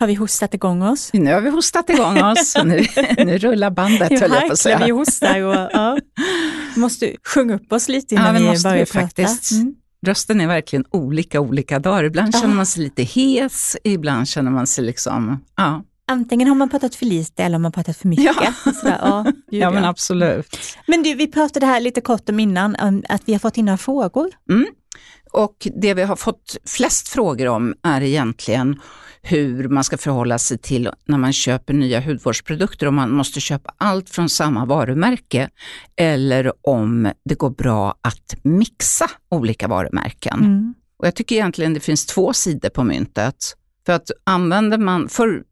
Har vi hostat igång oss? Nu har vi hostat igång oss. Nu, nu rullar bandet, höll jag på att säga. vi hostar och ja. Måste sjunga upp oss lite innan ja, vi, måste börjar vi prata. faktiskt. Mm. Rösten är verkligen olika olika dagar. Ibland Ja. känner man sig lite hes, ibland känner man sig liksom, ja, Antingen har man pratat för lite eller har man pratat för mycket. Ja. Sådär, ja, ja men absolut. men du, vi pratade här lite kort om innan, att vi har fått in några frågor. Och det vi har fått flest frågor om är egentligen hur man ska förhålla sig till när man köper nya hudvårdsprodukter, om man måste köpa allt från samma varumärke eller om det går bra att mixa olika varumärken. Mm. Och jag tycker egentligen det finns två sidor på myntet. För att använder man, för,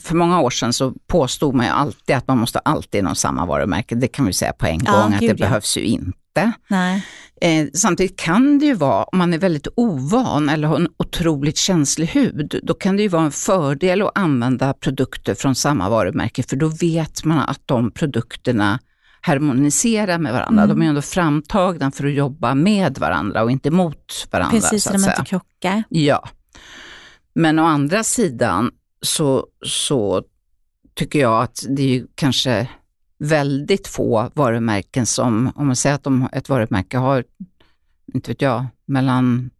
för många år sedan så påstod man ju alltid att man måste alltid ha samma varumärke. Det kan vi säga på en Ja, gång att gud, det ja. behövs ju inte. Nej. Eh, samtidigt kan det ju vara, om man är väldigt ovan eller har en otroligt känslig hud, då kan det ju vara en fördel att använda produkter från samma varumärke, för då vet man att de produkterna harmoniserar med varandra. Mm. De är ändå framtagna för att jobba med varandra och inte mot varandra. Precis, så så att de säga. inte krockar. Ja. Men å andra sidan så, så tycker jag att det är ju kanske väldigt få varumärken som, om man säger att de, ett varumärke har, inte vet jag, mellan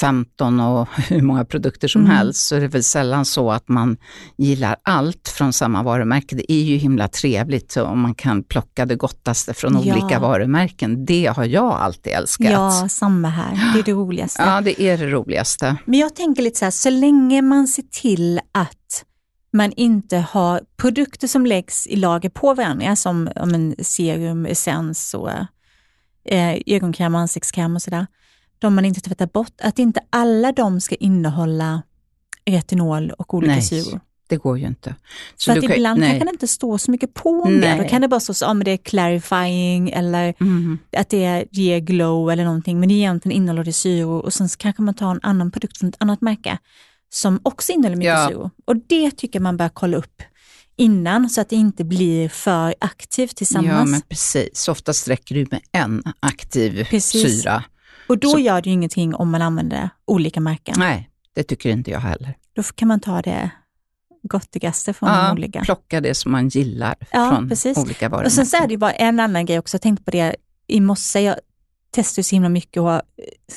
15 och hur många produkter som Mm. helst, så är det väl sällan så att man gillar allt från samma varumärke. Det är ju himla trevligt om man kan plocka det gottaste från Ja. olika varumärken. Det har jag alltid älskat. Ja, samma här. Det är det roligaste. ja, det är det roligaste. Men jag tänker lite så här, så länge man ser till att man inte har produkter som läggs i lager på varandra, som om en serum, essens och eh, ögonkräm, ansiktskräm och sådär, de man inte tvättar bort, att inte alla de ska innehålla retinol och olika Nej. syror. Det går ju inte. Så För att kan- ibland nej. kanske det inte står så mycket på om det. Då kan det bara stå så, men det är clarifying eller Mhm. att det ger glow eller någonting, men det egentligen innehåller det syror och sen kanske man tar en annan produkt från ett annat märke som också innehåller mycket Ja. Och det tycker man bör kolla upp innan så att det inte blir för aktivt Ja, tillsammans. men precis. Oftast räcker det med en aktiv Precis. syra. och då så- gör det ju ingenting om man använder olika märken. Nej, det tycker inte jag heller. Då kan man ta det gottigaste från de Ja, olika. plocka det som man gillar Ja, från precis. olika varumärken. Och sen så är det ju bara en annan grej också, jag tänkte på det i morse, jag testar så himla mycket och har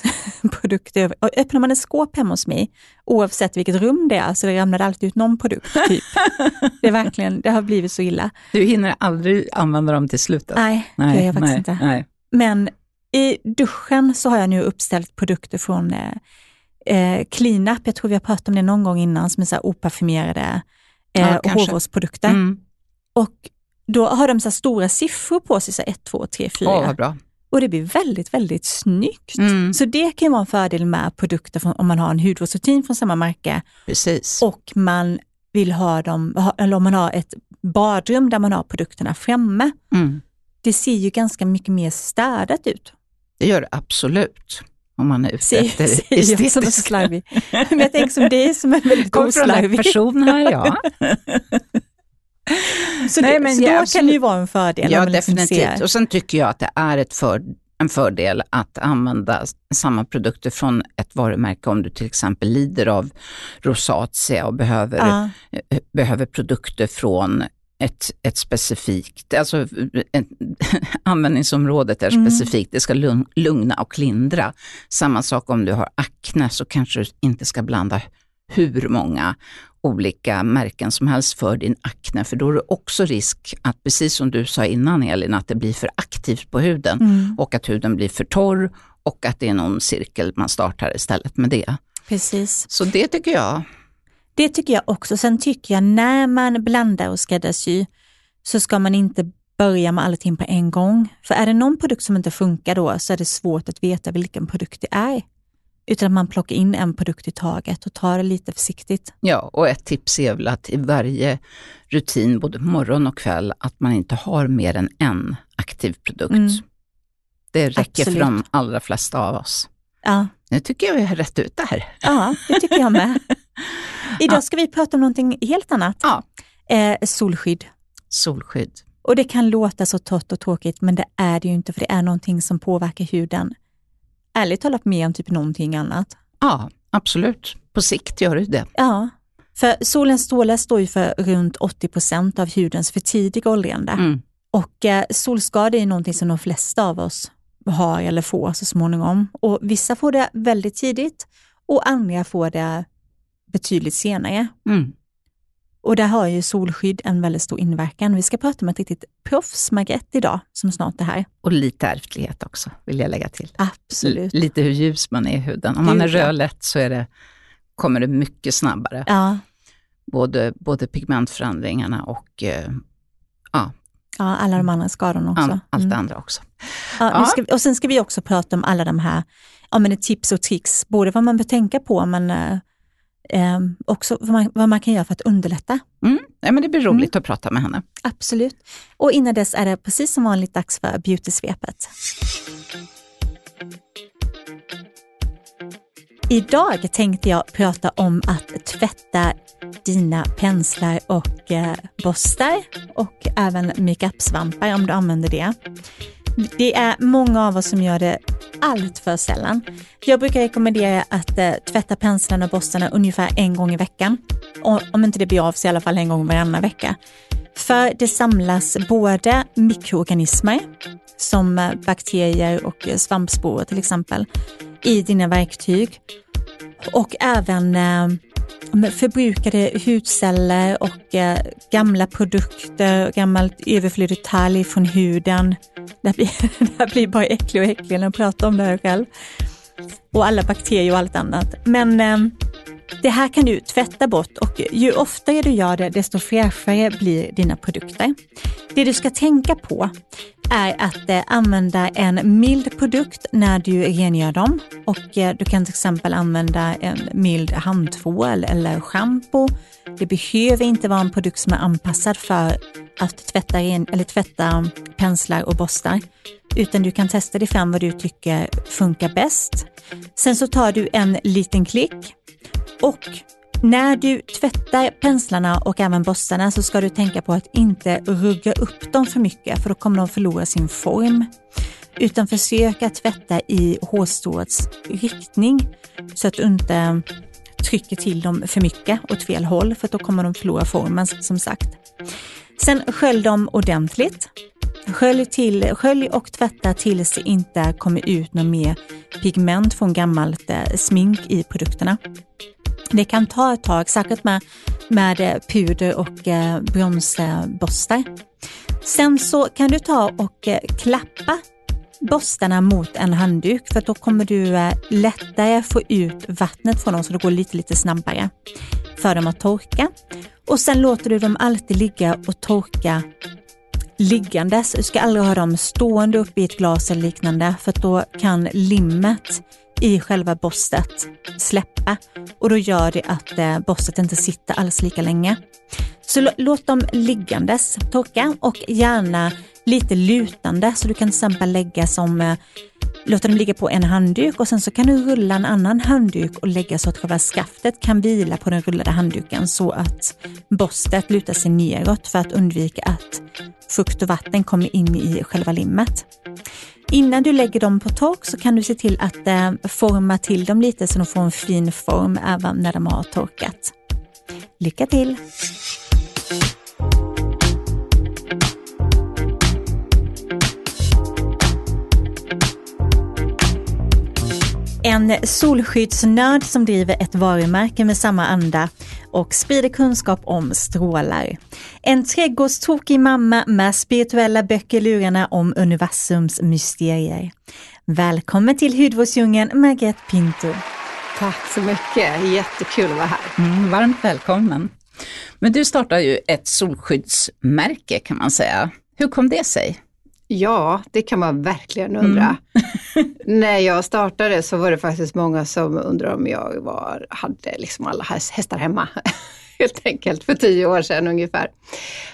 produkter. över- Och öppnar man ett skåp hemma hos mig, oavsett vilket rum det är, så det ramlar alltid ut någon produkt. Typ. det, är verkligen, det har blivit så illa. Du hinner aldrig använda dem till slutet. Nej, det gör jag faktiskt nej, inte. Nej. Men i duschen så har jag nu uppställt produkter från eh, eh, Cleanup, jag tror vi har pratat om det någon gång innan, som är så här oparfumerade eh, Ja, hårvårdsprodukter. Mm. Och då har de så här stora siffror på sig, så 1, 2, 3, 4. Åh, vad bra. Och det blir väldigt, väldigt snyggt. Mm. Så det kan ju vara en fördel med produkter från, om man har en hudvårdsrutin från samma märke Precis. och man vill ha dem, eller om man har ett badrum där man har produkterna framme. Mm. Det ser ju ganska mycket mer städat ut. Det gör det absolut. Om man är ute Ser, efter ser jag som är estetisk. slarvig. Men jag tänker som dig som är väldigt Kommer från oslarvig. person här, ja. Så, Nej, det, men så ja, då absolut. kan det ju vara en fördel. Ja, liksom definitivt. Och sen tycker jag att det är ett för, en fördel att använda samma produkter från ett varumärke om du till exempel lider av rosatia och behöver, Ja, eh, behöver produkter från ett, ett specifikt, alltså ett, användningsområdet är Mm. specifikt, det ska lugn, lugna och lindra. Samma sak om du har akne så kanske du inte ska blanda hur många olika märken som helst för din akne, för då är det också risk att, precis som du sa innan Elin, att det blir för aktivt på huden mm, och att huden blir för torr och att det är någon cirkel man startar istället med det. precis. Så det tycker jag. Det tycker jag också. Sen tycker jag när man blandar och skräddarsyr så ska man inte börja med allting på en gång. För är det någon produkt som inte funkar då så är det svårt att veta vilken produkt det är. Utan att man plockar in en produkt i taget och tar det lite försiktigt. Ja, och ett tips är väl att i varje rutin, både morgon och kväll, att man inte har mer än en aktiv produkt. Mm. Det räcker Absolut. för de allra flesta av oss. Ja, Nu tycker jag vi har rätt ut det här. ja det tycker jag med. Idag ska vi prata om någonting helt annat. Ja. Eh, solskydd. Solskydd. Och det kan låta så torrt och tråkigt, men det är det ju inte, för det är någonting som påverkar huden. Ärligt talat mer än typ någonting annat. Ja, absolut. På sikt gör det det. Ja, För solens strålar står ju för runt 80 procent av hudens för tidiga åldrande. Mm. Och eh, solskada är någonting som de flesta av oss har eller får så småningom. Och vissa får det väldigt tidigt och andra får det betydligt senare. Mm. Och där har ju solskydd en väldigt stor inverkan. Vi ska prata med ett riktigt proffs, Margrethe, idag, som snart är här. Och lite ärftlighet också, vill jag lägga till. Absolut. Lite hur ljus man är i huden. Om man är rödlätt så är det, kommer det mycket snabbare. Ja, Både, både pigmentförändringarna och eh, ja, ja, alla de andra skadorna också. all, allt det Mm. andra också. Ja, Ja. Ska och sen ska vi också prata om alla de här ja, men tips och tricks, både vad man bör tänka på, men eh, eh, också vad man, vad man kan göra för att underlätta. Mm. Ja, men det blir roligt att prata med henne. Absolut. Och innan dess är det precis som vanligt dags för beautysvepet. Idag tänkte jag prata om att tvätta dina penslar och eh, borstar och även makeup-svampar om du använder det. Det är många av oss som gör det allt för sällan. Jag brukar rekommendera att eh, tvätta penslarna och borstarna ungefär en gång i veckan. Och, om inte det blir av så i alla fall en gång varannan vecka. För det samlas både mikroorganismer som eh, bakterier och eh, svampsporer till exempel i dina verktyg och även eh, förbrukade hudceller och eh, gamla produkter, gammalt överflödig talg från huden. Det här blir, det här blir bara äcklig och äcklig när jag pratar om det här själv. Och alla bakterier och allt annat. Men eh, det här kan du tvätta bort och ju oftare du gör det, desto fräschare blir dina produkter. Det du ska tänka på är att eh, använda en mild produkt när du rengör dem. Och eh, Du kan till exempel använda en mild handtvål eller schampo. Det behöver inte vara en produkt som är anpassad för att tvätta, ren, eller tvätta penslar och borstar. Utan du kan testa dig fram vad du tycker funkar bäst. Sen så tar du en liten klick och när du tvättar penslarna och även borstarna så ska du tänka på att inte rugga upp dem för mycket för då kommer de förlora sin form. Utan försök att tvätta i hårstråets riktning så att du inte trycker till dem för mycket åt fel håll för då kommer de förlora formen som sagt. Sen skölj dem ordentligt. Skölj, till, skölj och tvätta tills det inte kommer ut något mer pigment från gammalt eh, smink i produkterna. Det kan ta ett tag, särskilt med, med eh, puder och eh, bronsborstar. Sen så kan du ta och eh, klappa borstarna mot en handduk för då kommer du eh, lättare få ut vattnet från dem så det går lite, lite snabbare för dem att torka. Och sen låter du dem alltid ligga och torka liggandes. Du ska aldrig ha dem stående upp i ett glas eller liknande för då kan limmet i själva borstet släppa och då gör det att eh, borstet inte sitter alls lika länge. Så låt dem liggandes torka och gärna lite lutande så du kan till exempel lägga som eh, Låta dem ligga på en handduk och sen så kan du rulla en annan handduk och lägga så att själva skaftet kan vila på den rullade handduken så att borstet lutar sig neråt för att undvika att fukt och vatten kommer in i själva limmet. Innan du lägger dem på tork så kan du se till att eh, forma till dem lite så de får en fin form även när de har torkat. Lycka till! En solskyddsnörd som driver ett varumärke med samma anda och sprider kunskap om strålar. En trädgårdstokig mamma med spirituella böcker i lurarna om universums mysterier. Välkommen till hudvårdsdjungeln Margrethe Pinto. Tack så mycket, jättekul att vara här. Mm, varmt välkommen. Men du startar ju ett solskyddsmärke kan man säga. Hur kom det sig? Ja, det kan man verkligen undra. När jag startade så var det faktiskt många som undrade om jag var, hade liksom alla häs- hästar hemma. Helt enkelt, för tio år sedan ungefär.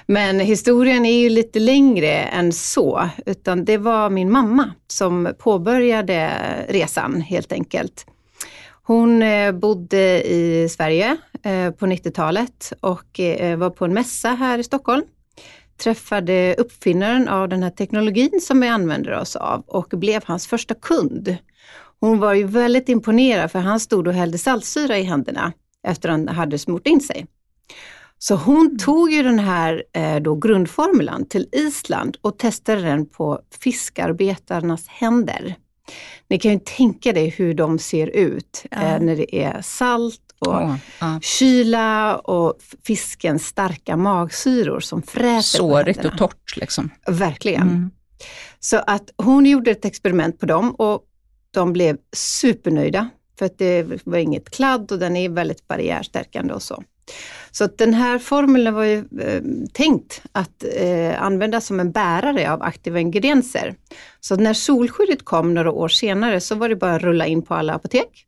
Men historien är ju lite längre än så, utan det var min mamma som påbörjade resan helt enkelt. Hon eh, bodde i Sverige eh, på 90-talet och eh, var på en mässa här i Stockholm träffade uppfinnaren av den här teknologin som vi använder oss av och blev hans första kund. Hon var ju väldigt imponerad för han stod och hällde saltsyra i händerna efter att han hade smort in sig. Så hon tog ju den här eh, då grundformulan till Island och testade den på fiskarbetarnas händer. Ni kan ju tänka dig hur de ser ut Ja. eh, när det är salt och Åh, ja. kyla och fiskens starka magsyror som fräter på Sårigt händerna. och torrt liksom. Verkligen. Mm. Så att hon gjorde ett experiment på dem och de blev supernöjda för att det var inget kladd och den är väldigt barriärstärkande och så. Så att den här formeln var ju eh, tänkt att eh, användas som en bärare av aktiva ingredienser. Så när solskyddet kom några år senare så var det bara att rulla in på alla apotek.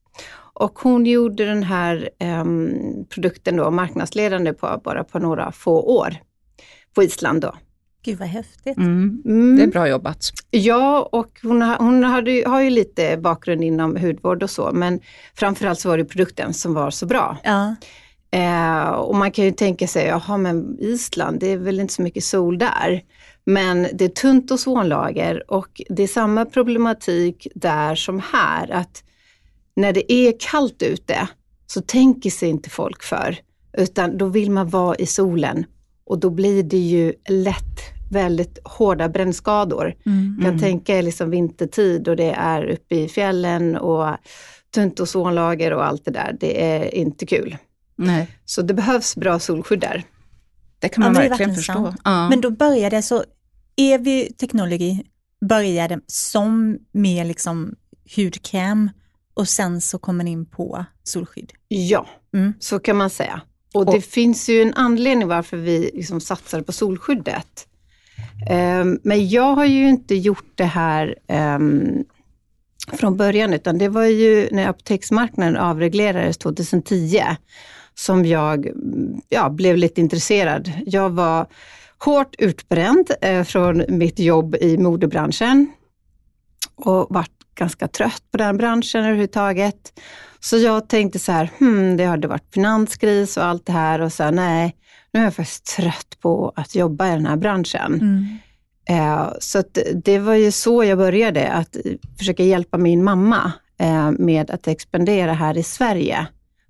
Och hon gjorde den här ehm, produkten då marknadsledande på bara på några få år på Island då. Gud vad häftigt. Mm. Mm. Det är bra jobbat. Ja, och hon, har, hon hade, ju- har ju lite bakgrund inom hudvård och så, men framförallt så var det produkten som var så bra. Ja. Eh, och man kan ju tänka sig, jaha men Island, det är väl inte så mycket sol där. Men det är tunt ozonlager och det är samma problematik där som här, att när det är kallt ute så tänker sig inte folk för, utan då vill man vara i solen och då blir det ju lätt väldigt hårda brännskador. Mm. kan tänka er liksom vintertid och det är uppe i fjällen och tunt ozonlager och allt det där. Det är inte kul. Nej, Så det behövs bra solskydd där. det kan Ja, man är verkligen verkligen förstå. Ja. Men då började så, Evi Technology började som med liksom hudkräm och sen så kom man in på solskydd. Ja, Mm. så kan man säga. Och det Och- finns ju en anledning varför vi liksom satsar på solskyddet. Ehm, men jag har ju inte gjort det här ehm, från början, utan det var ju när apoteksmarknaden avreglerades 2010 som jag ja, blev lite intresserad. Jag var hårt utbränd eh, från mitt jobb i modebranschen och vart ganska trött på den branschen överhuvudtaget. Så jag tänkte så här, hmm, det hade varit finanskris och allt det här och så nej, nu är jag faktiskt trött på att jobba i den här branschen. Mm. Eh, så det var ju så jag började, att försöka hjälpa min mamma eh, med att expandera här i Sverige.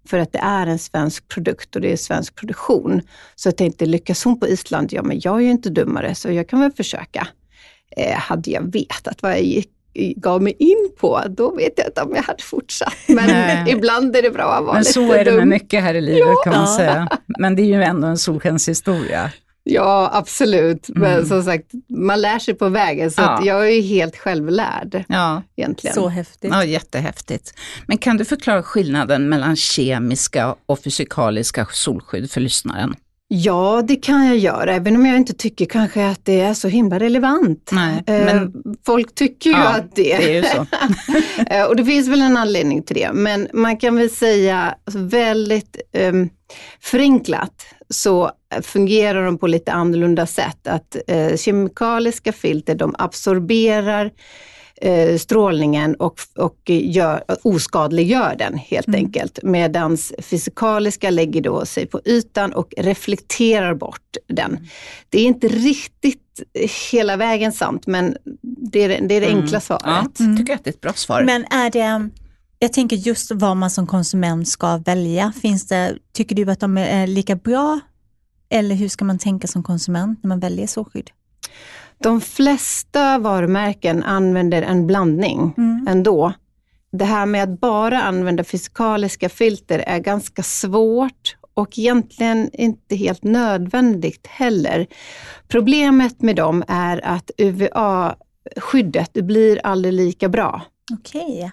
För att det är en svensk produkt och det är svensk produktion. Så jag tänkte, lyckas hon på Island? Ja, men jag är ju inte dummare, så jag kan väl försöka. Eh, hade jag vetat vad jag gick, gav mig in på, då vet jag inte om jag hade fortsatt. Men ibland är det bra att vara Men lite så är det med dum. mycket här i livet kan man Ja. säga. Men det är ju ändå en solskenshistoria. Ja, absolut. Men Mm. som sagt, man lär sig på vägen. Så Ja. att jag är ju helt självlärd Ja, egentligen. Så häftigt. ja, jättehäftigt. Men kan du förklara skillnaden mellan kemiska och fysikaliska solskydd för lyssnaren? Ja, det kan jag göra, även om jag inte tycker kanske att det är så himla relevant. Nej, Eh, men Folk tycker ju Ja, att det det är ju så. Eh, Och det finns väl en anledning till det, men man kan väl säga alltså, väldigt um, förenklat så fungerar de på lite annorlunda sätt. Att eh, kemikaliska filter de absorberar strålningen och, och gör, oskadliggör den helt Mm. enkelt. Medan fysikaliska lägger då sig på ytan och reflekterar bort den. Det är inte riktigt hela vägen sant, men det är det, är det enkla svaret. Ja, tycker jag att det är ett bra svar. Men är det, jag tänker just vad man som konsument ska välja. Finns det, tycker du att de är lika bra? Eller hur ska man tänka som konsument när man väljer solskydd? De flesta varumärken använder en blandning Mm. ändå. Det här med att bara använda fysikaliska filter är ganska svårt och egentligen inte helt nödvändigt heller. Problemet med dem är att UVA-skyddet blir aldrig lika bra. Okej.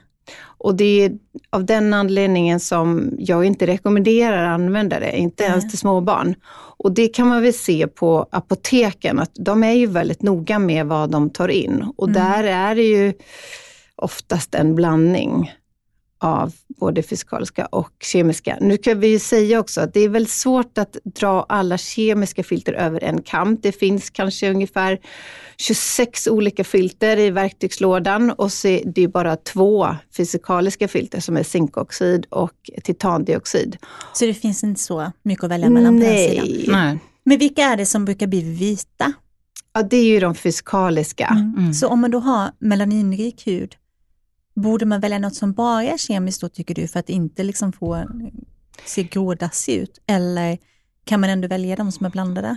Och det är av den anledningen som jag inte rekommenderar användare, inte Nej. ens till småbarn. Och det kan man väl se på apoteken, att de är ju väldigt noga med vad de tar in. Och Mm. där är det ju oftast en blandning av både fysikaliska och kemiska. Nu kan vi ju säga också att det är väl svårt att dra alla kemiska filter över en kam. Det finns kanske ungefär 26 olika filter i verktygslådan och så är det är bara två fysikaliska filter som är zinkoxid och titandioxid. Så det finns inte så mycket att välja mellan på den sidan? Nej, Nej. Men vilka är det som brukar bli vita? ja, det är ju de fysikaliska. Mm. Mm. Så om man då har melaninrik hud, borde man välja något som bara är kemiskt då tycker du för att inte liksom få ser grådassig ut? Eller kan man ändå välja de som är blandade?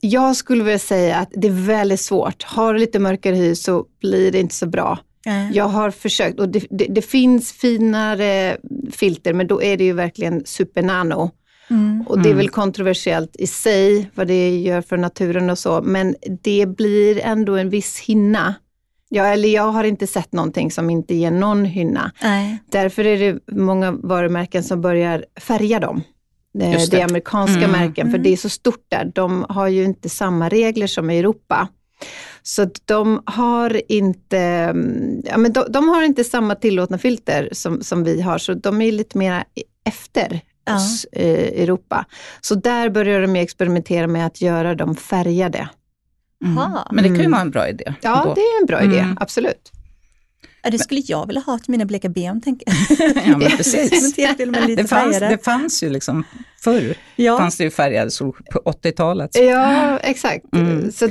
Jag skulle vilja säga att det är väldigt svårt. Har du lite mörkare hy så blir det inte så bra. Mm. Jag har försökt och det, det, det, finns finare filter men då är det ju verkligen supernano. Mm. Och det är Mm. väl kontroversiellt i sig vad det gör för naturen och så, men det blir ändå en viss hinna. Ja, eller jag har inte sett någonting som inte ger någon hinna. Nej. Därför är det många varumärken som börjar färga dem. Det, Just det det. amerikanska Mm. märken, för Mm. det är så stort där. De har ju inte samma regler som i Europa. Så de har inte, mm, ja, men de, de har inte samma tillåtna filter som, som vi har, så de är lite mer efter Ja. oss eh, i Europa. Så där börjar de experimentera med att göra dem färgade. Mm. Men det kan ju Mm. vara en bra idé. Ja, ändå. det är en bra idé, Mm. absolut. Ja, det skulle jag vilja ha till mina bleka ben, tänker jag. Ja, men precis. Det fanns, det fanns ju liksom, förr ja. fanns det ju färgade sol på 80-talet. Ja, exakt. Mm. Så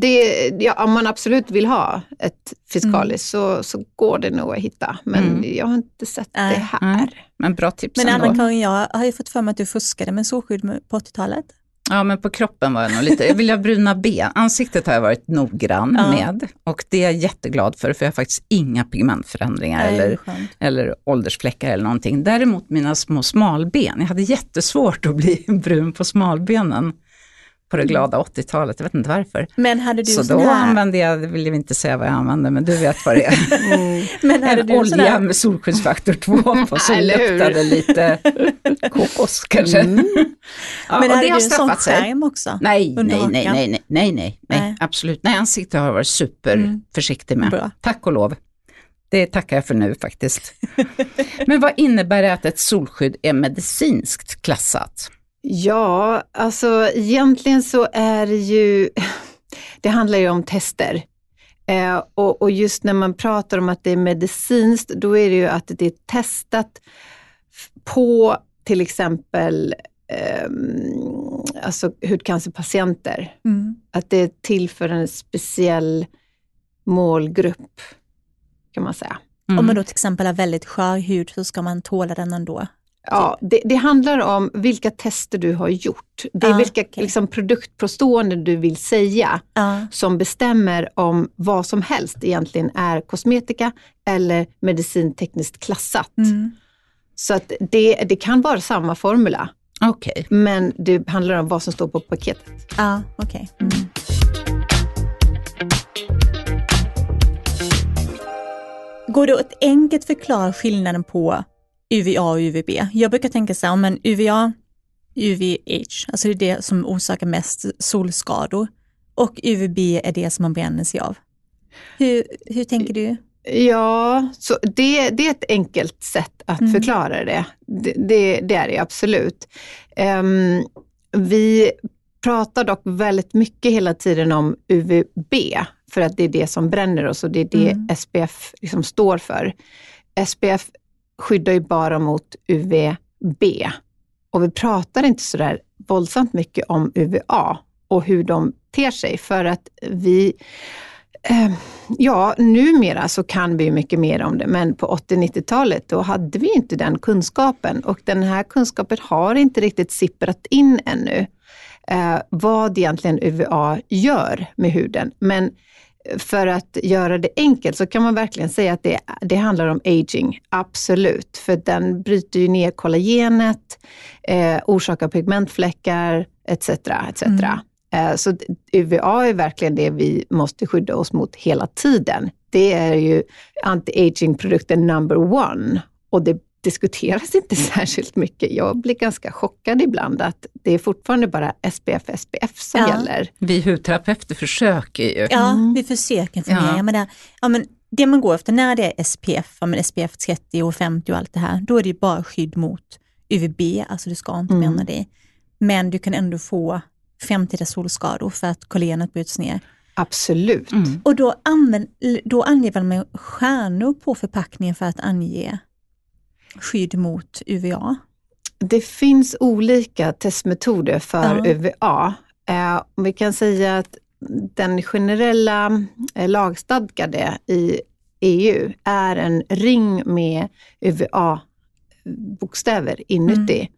det, ja, om man absolut vill ha ett fiskalis så, så går det nog att hitta. Men Mm. jag har inte sett Nej. det här. Nej. Men bra tips Men ändå. Anna-Karin, jag har ju fått för mig att du fuskade med solskydd på 80-talet. Ja, men på kroppen var jag nog lite, jag vill ha bruna ben. Ansiktet har jag varit noggrann Ja. med och det är jag jätteglad för, för jag har faktiskt inga pigmentförändringar Nej, eller, eller åldersfläckar eller någonting. Däremot mina små smalben, jag hade jättesvårt att bli brun på smalbenen på det glada 80-talet, jag vet inte varför. Men hade du Så då här, använde jag, det vill jag inte säga vad jag använde, men du vet vad det är. men hade En du olja här, med solskyddsfaktor 2 på som luktade lite kokos kanske. Mm. Ja, men hade det har du en sån skärm också? Nej, nej, nej, nej, nej, nej, Nej. nej, absolut. Nej, ansiktet har jag varit superförsiktig med. Bra. Tack och lov. Det tackar jag för nu faktiskt. Men vad innebär det att ett solskydd är medicinskt klassat? Ja, alltså egentligen så är det ju, det handlar ju om tester. Eh, och, och just när man pratar om att det är medicinskt, då är det ju att det är testat på till exempel ehm, alltså hudcancerpatienter. Mm. Att det är till för en speciell målgrupp, kan man säga. Mm. Om man då till exempel har väldigt skör hud så ska man tåla den ändå. Ja, det, det handlar om vilka tester du har gjort. Det är Ah, vilka okej. liksom, produktpåståenden du vill säga Ja. som bestämmer om vad som helst egentligen är kosmetika eller medicintekniskt klassat. Mm. Så att det, det kan vara samma formula, Okej. men det handlar om vad som står på paketet. Ja, okej. Mm. Går det att enkelt förklara skillnaden på UVA och UVB? Jag brukar tänka så här, men UVA, UVH, alltså det är det som orsakar mest solskador och UVB är det som man bränner sig av. Hur, hur tänker du? Ja, så det, det är ett enkelt sätt att Mm. förklara det. Det, det. det är det absolut. Ehm, vi pratar dock väldigt mycket hela tiden om UVB, för att det är det som bränner oss och det är det Mm. SPF liksom står för. SPF skyddar ju bara mot UVB och vi pratar inte sådär våldsamt mycket om UVA och hur de ter sig för att vi Eh, Ja, numera så kan vi mycket mer om det, men på 80-90-talet då hade vi inte den kunskapen och den här kunskapen har inte riktigt sipprat in ännu. Eh, vad egentligen UVA gör med huden. Men för att göra det enkelt så kan man verkligen säga att det, det handlar om aging, absolut. För den bryter ju ner kollagenet, eh, orsakar pigmentfläckar etc. etc. Mm. Eh, Så UVA är verkligen det vi måste skydda oss mot hela tiden. Det är ju anti-aging-produkten number one och det diskuteras inte särskilt mycket. Jag blir ganska chockad ibland att det är fortfarande bara SPF, SPF som Ja. gäller. Vi hudterapeuter försöker ju. Ja, Mm. vi försöker ner. Ja. Men det, ja, men det man går efter när det är SPF, ja, men SPF 30 och 50 och allt det här, då är det ju bara skydd mot UVB, alltså du ska inte Mm. bränna dig. Men du kan ändå få framtida solskador för att kollagenet bryts ner. Absolut. Mm. Och då, använd, då anger väl man stjärnor på förpackningen för att ange skydd mot UVA? Det finns olika testmetoder för Ja. UVA. Eh, vi kan säga att den generella eh, lagstadgade i EU är en ring med UVA bokstäver inuti.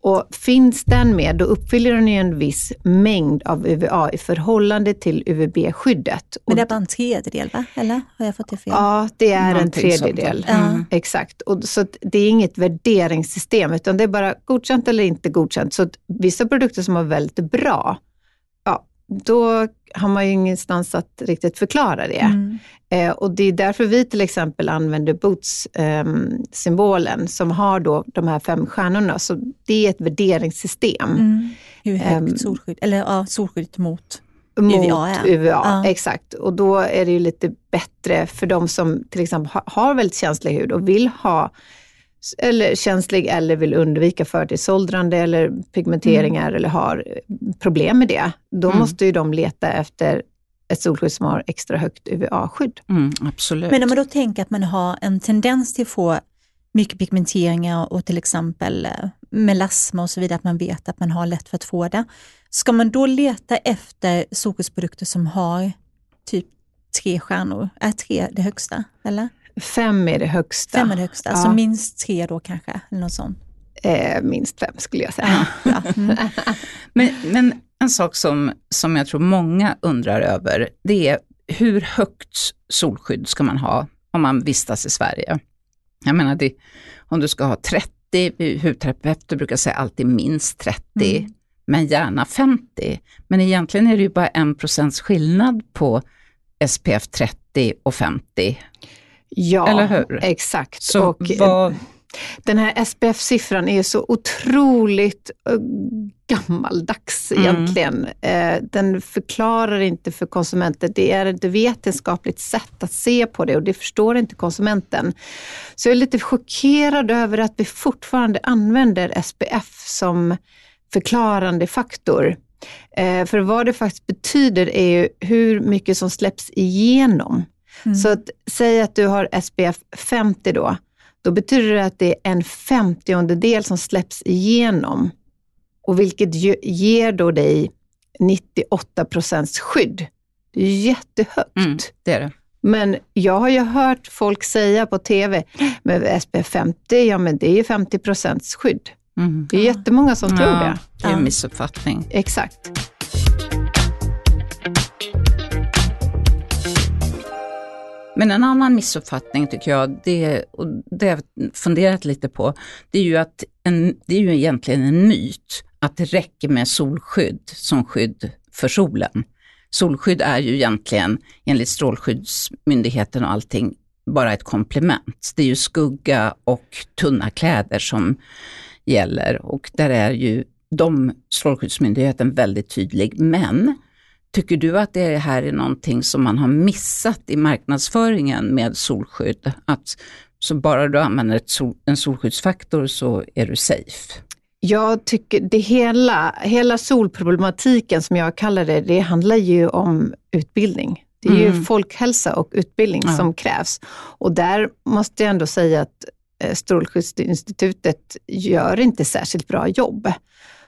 Och finns den med, då uppfyller den ju en viss mängd av UVA i förhållande till UVB-skyddet. Men det är bara en tredjedel va? Eller har jag fått det fel? Ja, det är en Någonting sånt tredjedel. Mm. Exakt. Och, så det är inget värderingssystem, utan det är bara godkänt eller inte godkänt. Så vissa produkter som var väldigt bra, då har man ju ingenstans att riktigt förklara det. Mm. Eh, och det är därför vi till exempel använder Boots-symbolen som har då de här fem stjärnorna. Så det är ett värderingssystem Mm. Hur högt Ehm. solskydd, eller ja, solskyddet mot mot UVA, ja. UVA. Ja. Exakt. Och då är det ju lite bättre för de som till exempel ha- har väldigt känslig hud och vill ha eller känslig eller vill undvika förtidsåldrande eller pigmenteringar eller har eh, problem med det. Då Mm. måste ju de leta efter ett solskydd som har extra högt UVA-skydd. Mm, absolut. Men om man då tänker att man har en tendens till att få mycket pigmenteringar och till exempel eh, melasma och så vidare, att man vet att man har lätt för att få det. Ska man då leta efter solskyddsprodukter som har typ tre stjärnor? Är tre det högsta? Eller? Fem är det högsta. Fem är det högsta, alltså Ja. minst tre då kanske? Eller något sånt. Eh, minst fem skulle jag säga. Ja. Mm. Men, men en sak som, som jag tror många undrar över, det är hur högt solskydd ska man ha om man vistas i Sverige? Jag menar, det, om du ska ha 30, hudterapeuter brukar säga alltid minst 30, Mm. men gärna 50. Men egentligen är det ju bara en procents skillnad på SPF 30 och 50. Ja, Eller hur? exakt. Så och, eh, vad, Den här SPF-siffran är så otroligt eh, gammaldags Mm. egentligen. Eh, Den förklarar inte för konsumenten. Det är ett vetenskapligt sätt att se på det och det förstår inte konsumenten. Så jag är lite chockerad över att vi fortfarande använder SPF som förklarande faktor. För vad det faktiskt betyder är ju hur mycket som släpps igenom. Mm. Så att, säg att du har SPF 50 då, då betyder det att det är en femtiondel som släpps igenom. Och vilket ge- ger då dig 98 procents skydd. Det är jättehögt. mm, det är det. Men jag har ju hört folk säga på TV, med SPF 50, ja men det är ju 50 procents skydd. Mm. Det är jättemånga som tror det. det är en Ja. missuppfattning. Exakt. Men en annan missuppfattning tycker jag, det, och det har jag funderat lite på, det är ju att en, det är ju egentligen en myt att det räcker med solskydd som skydd för solen. Solskydd är ju egentligen, enligt Strålskyddsmyndigheten och allting, bara ett komplement. Det är ju skugga och tunna kläder som gäller och där är ju de, Strålskyddsmyndigheten väldigt tydlig. Men Tycker du att det här är någonting som man har missat i marknadsföringen med solskydd? Att så bara du använder sol, en solskyddsfaktor så är du safe? Jag tycker det hela, hela solproblematiken som jag kallar det, det handlar ju om utbildning. Det är ju Mm. folkhälsa och utbildning Ja. som krävs. Och där måste jag ändå säga att eh, Strålskyddsinstitutet gör inte särskilt bra jobb.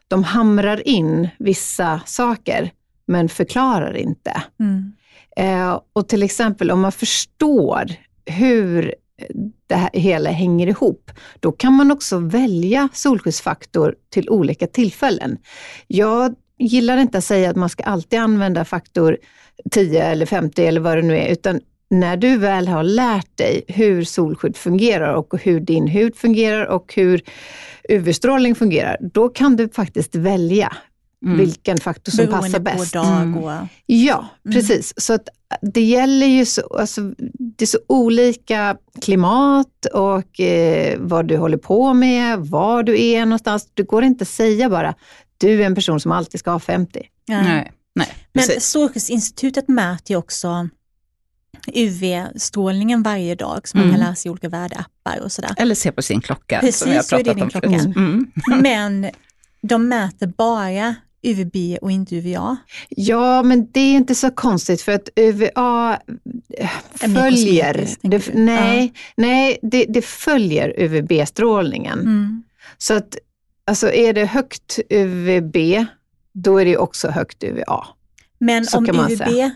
De hamrar in vissa saker, men förklarar inte. Mm. Eh, och till exempel om man förstår hur det här hela hänger ihop, då kan man också välja solskyddsfaktor till olika tillfällen. Jag gillar inte att säga att man ska alltid använda faktor 10 eller 50 eller vad det nu är, utan när du väl har lärt dig hur solskydd fungerar och hur din hud fungerar och hur UV-strålning fungerar, då kan du faktiskt välja Mm. vilken faktor som Beroende passar på bäst. dag Mm. och... Ja, Mm. precis. Så att det gäller ju så, alltså, det är så olika klimat och eh, vad du håller på med, var du är någonstans. Det går inte att säga bara, du är en person som alltid ska ha 50. Ja. Nej, nej, Men. Strålskyddsinstitutet mäter ju också UV-strålningen varje dag som man Mm. kan läsa i olika värderappar och sådär. Eller se på sin klocka Precis, som är det pratat din om klocka. förut. Mm. Men de mäter bara UVB och inte UVA. Ja, men det är inte så konstigt för att UVA eh, följer, det, nej, nej det, det följer UVB-strålningen. Mm. Så att alltså är det högt UVB, då är det också högt UVA. Men Så om UVB, säga.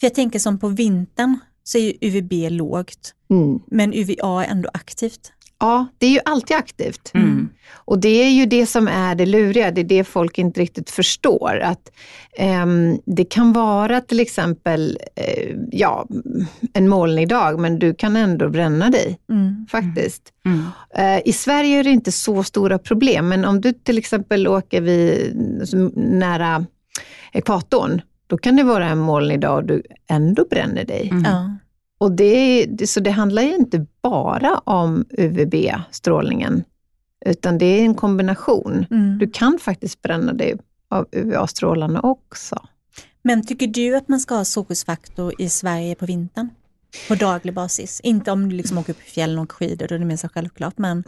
för jag tänker som på vintern så är UVB lågt, Mm. men UVA är ändå aktivt. Ja, det är ju alltid aktivt. Mm. Och det är ju det som är det luriga, det är det folk inte riktigt förstår. Att ehm, Det kan vara till exempel eh, ja, en molnig dag, men du kan ändå bränna dig Mm. faktiskt. Mm. Eh, I Sverige är det inte så stora problem, men om du till exempel åker vid, alltså, nära ekvatorn, då kan det vara en molnig dag och du ändå bränner dig. Mm. Ja. Och det, så det handlar ju inte bara om UVB-strålningen, utan det är en kombination. Mm. Du kan faktiskt bränna dig av UVA-strålarna också. Men tycker du att man ska ha solskyddsfaktor i Sverige på vintern? På daglig basis? Inte om du liksom åker upp i fjällen och åker skidor, då är det mer så självklart. Men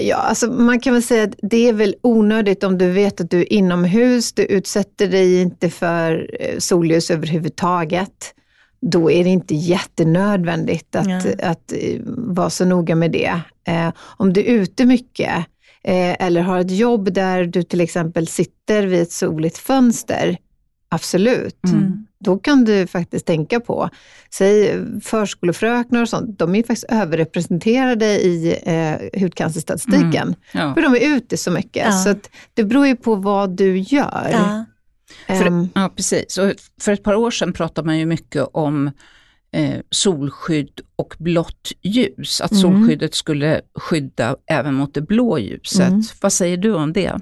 Ja, alltså man kan väl säga att det är väl onödigt om du vet att du är inomhus, du utsätter dig inte för eh, solljus överhuvudtaget. Då är det inte jättenödvändigt att, Nej. att eh, vara så noga med det. Eh, om du är ute mycket eh, eller har ett jobb där du till exempel sitter vid ett soligt fönster, absolut. Mm. Då kan du faktiskt tänka på, säg förskolefröknar och sånt, de är ju faktiskt överrepresenterade i eh, hudcancerstatistiken. Ja. För de är ute så mycket. Ja. Så att det beror ju på vad du gör. ja, För, Ehm, ja, precis. Och för ett par år sedan pratade man ju mycket om eh, solskydd och blått ljus. Att Mm. solskyddet skulle skydda även mot det blå ljuset. Mm. Vad säger du om det?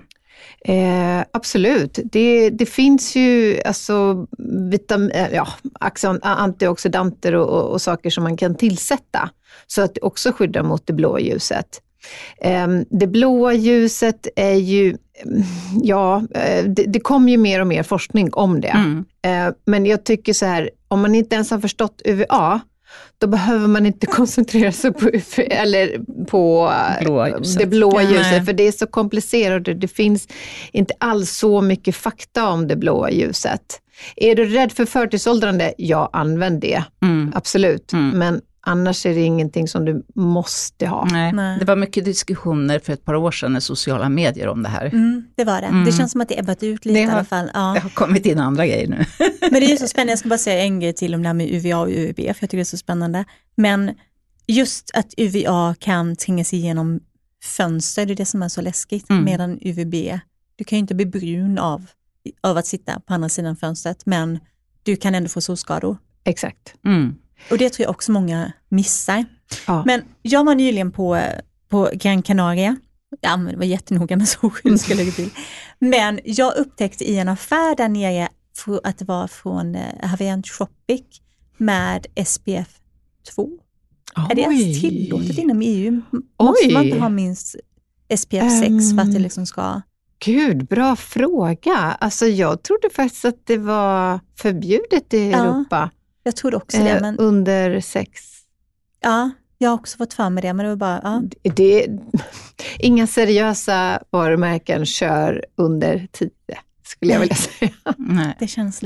Eh, absolut. Det, det finns ju alltså, vitam, eh, ja, antioxidanter och, och, och saker som man kan tillsätta, så att det också skyddar mot det blåa ljuset. Eh, det blåa ljuset är ju, ja, eh, det, det kommer ju mer och mer forskning om det. Mm. Eh, men jag tycker så här, om man inte ens har förstått UVA, då behöver man inte koncentrera sig på, eller på eh, Blåa ljuset. det blåa Nej. ljuset, för det är så komplicerat och det finns inte alls så mycket fakta om det blåa ljuset. Är du rädd för förtidsåldrande? Ja, använd det. Mm. Absolut. Mm. Men annars är det ingenting som du måste ha. Nej. Nej. Det var mycket diskussioner för ett par år sedan i sociala medier om det här. mm, det var det. Mm. Det känns som att det ebbat ut lite Det i har- alla fall. Ja. Det har kommit in andra grejer nu. Men det är ju så spännande, jag ska bara säga en grej till om det här med UVA och UVB, för jag tycker det är så spännande. Men just att UVA kan tränga sig igenom fönster, det är det som är så läskigt. Mm. Medan UVB, du kan ju inte bli brun av, av att sitta på andra sidan fönstret, men du kan ändå få solskador. Exakt. Mm. Och det tror jag också många missar. Ja. Men jag var nyligen på, på Gran Canaria. Ja, men det var jättenoga med solskydd ska jag lägga till. Men jag upptäckte i en affär där nere att det var från eh, Havaian Tropic med SPF 2. Är det ens tillåtet inom EU? Måste man inte Oj. ha minst SPF 6 för att det Ehm, liksom ska... Gud, bra fråga. Alltså jag trodde faktiskt att det var förbjudet i Ja, Europa. Jag trodde också det, Eh, men Under sex. ja, jag har också fått för mig det, men det var bara, ja. Det, inga seriösa varumärken kör under tio, skulle jag vilja säga. Nej. Det känns